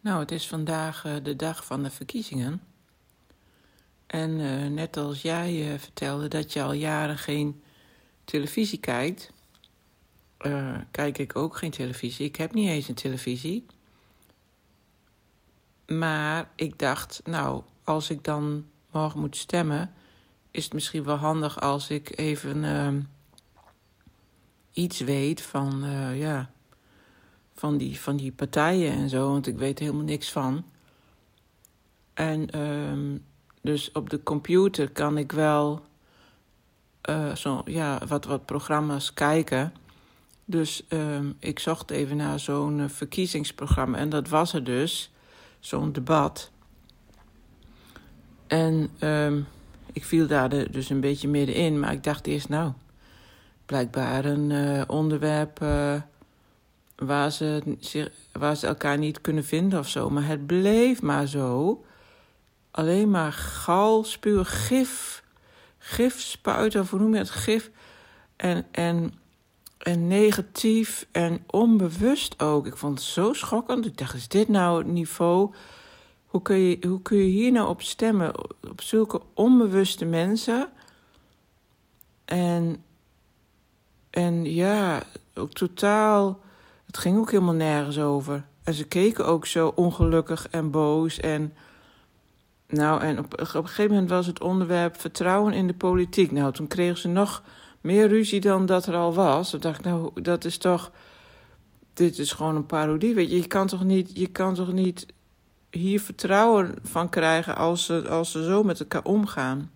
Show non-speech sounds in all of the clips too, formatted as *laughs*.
Nou, het is vandaag uh, de dag van de verkiezingen. En uh, net als jij uh, vertelde dat je al jaren geen televisie kijkt, kijk ik ook geen televisie. Ik heb niet eens een televisie. Maar ik dacht, nou, als ik dan morgen moet stemmen, is het misschien wel handig als ik even iets weet van, ja van die, van die partijen en zo, want ik weet helemaal niks van. En um, dus op de computer kan ik wel uh, zo, ja, wat, wat programma's kijken. Dus um, ik zocht even naar zo'n uh, verkiezingsprogramma en dat was er dus, zo'n debat. En um, ik viel daar dus een beetje middenin, maar ik dacht eerst, nou, blijkbaar een uh, onderwerp waar ze, waar ze elkaar niet kunnen vinden of zo. Maar het bleef maar zo. Alleen maar gal, spuur, gif. Gif spuiten, of hoe noem je het? Gif. En, en, en negatief en onbewust ook. Ik vond het zo schokkend. Ik dacht, is dit nou het niveau? Hoe kun je, hoe kun je hier nou op stemmen? Op zulke onbewuste mensen. En, en ja, ook totaal het ging ook helemaal nergens over. En ze keken ook zo ongelukkig en boos. En, nou, en op, op een gegeven moment was het onderwerp vertrouwen in de politiek. Nou, toen kregen ze nog meer ruzie dan dat er al was. Toen dacht ik, nou, dat is toch. Dit is gewoon een parodie. Weet je, je kan toch niet, je kan toch niet hier vertrouwen van krijgen als ze, als ze zo met elkaar omgaan.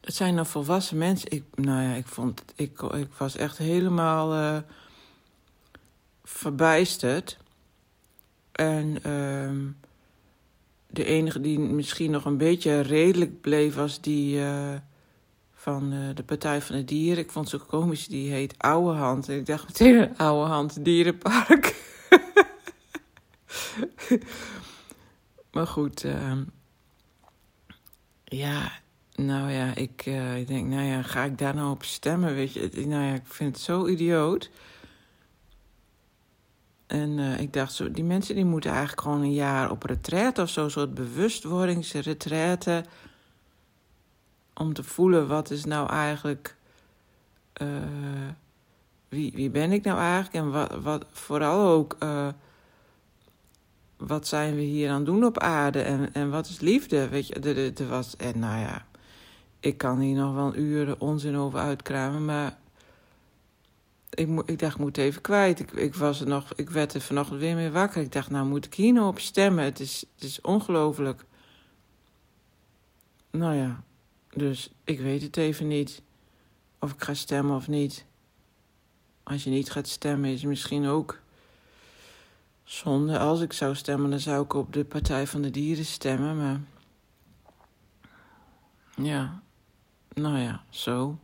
Het zijn dan volwassen mensen. Ik, nou ja, ik vond, ik, ik was echt helemaal. Uh, verbijsterd. En uh, de enige die misschien nog een beetje redelijk bleef was die uh, van uh, de Partij van de Dieren. Ik vond ze komisch, die heet Oude Hand. En ik dacht meteen *laughs* een Oude Hand Dierenpark. *laughs* maar goed, uh, ja, nou ja, ik, uh, ik denk, nou ja, ga ik daar nou op stemmen? Weet je, nou ja, ik vind het zo idioot. En uh, ik dacht, zo, die mensen die moeten eigenlijk gewoon een jaar op retraite of zo, een soort bewustwordingsretraite. Om te voelen wat is nou eigenlijk. Uh, wie, wie ben ik nou eigenlijk? En wat, wat vooral ook. Uh, wat zijn we hier aan het doen op aarde? En, en wat is liefde? Weet je, er was. En nou ja, ik kan hier nog wel uren onzin over uitkramen, maar ik, ik dacht, ik moet even kwijt. Ik, ik, was er nog, ik werd er vanochtend weer mee wakker. Ik dacht, nou moet ik hier nou op stemmen? Het is, het is ongelooflijk. Nou ja, dus ik weet het even niet. Of ik ga stemmen of niet. Als je niet gaat stemmen, is misschien ook zonde. Als ik zou stemmen, dan zou ik op de Partij van de Dieren stemmen. Maar ja, nou ja, zo.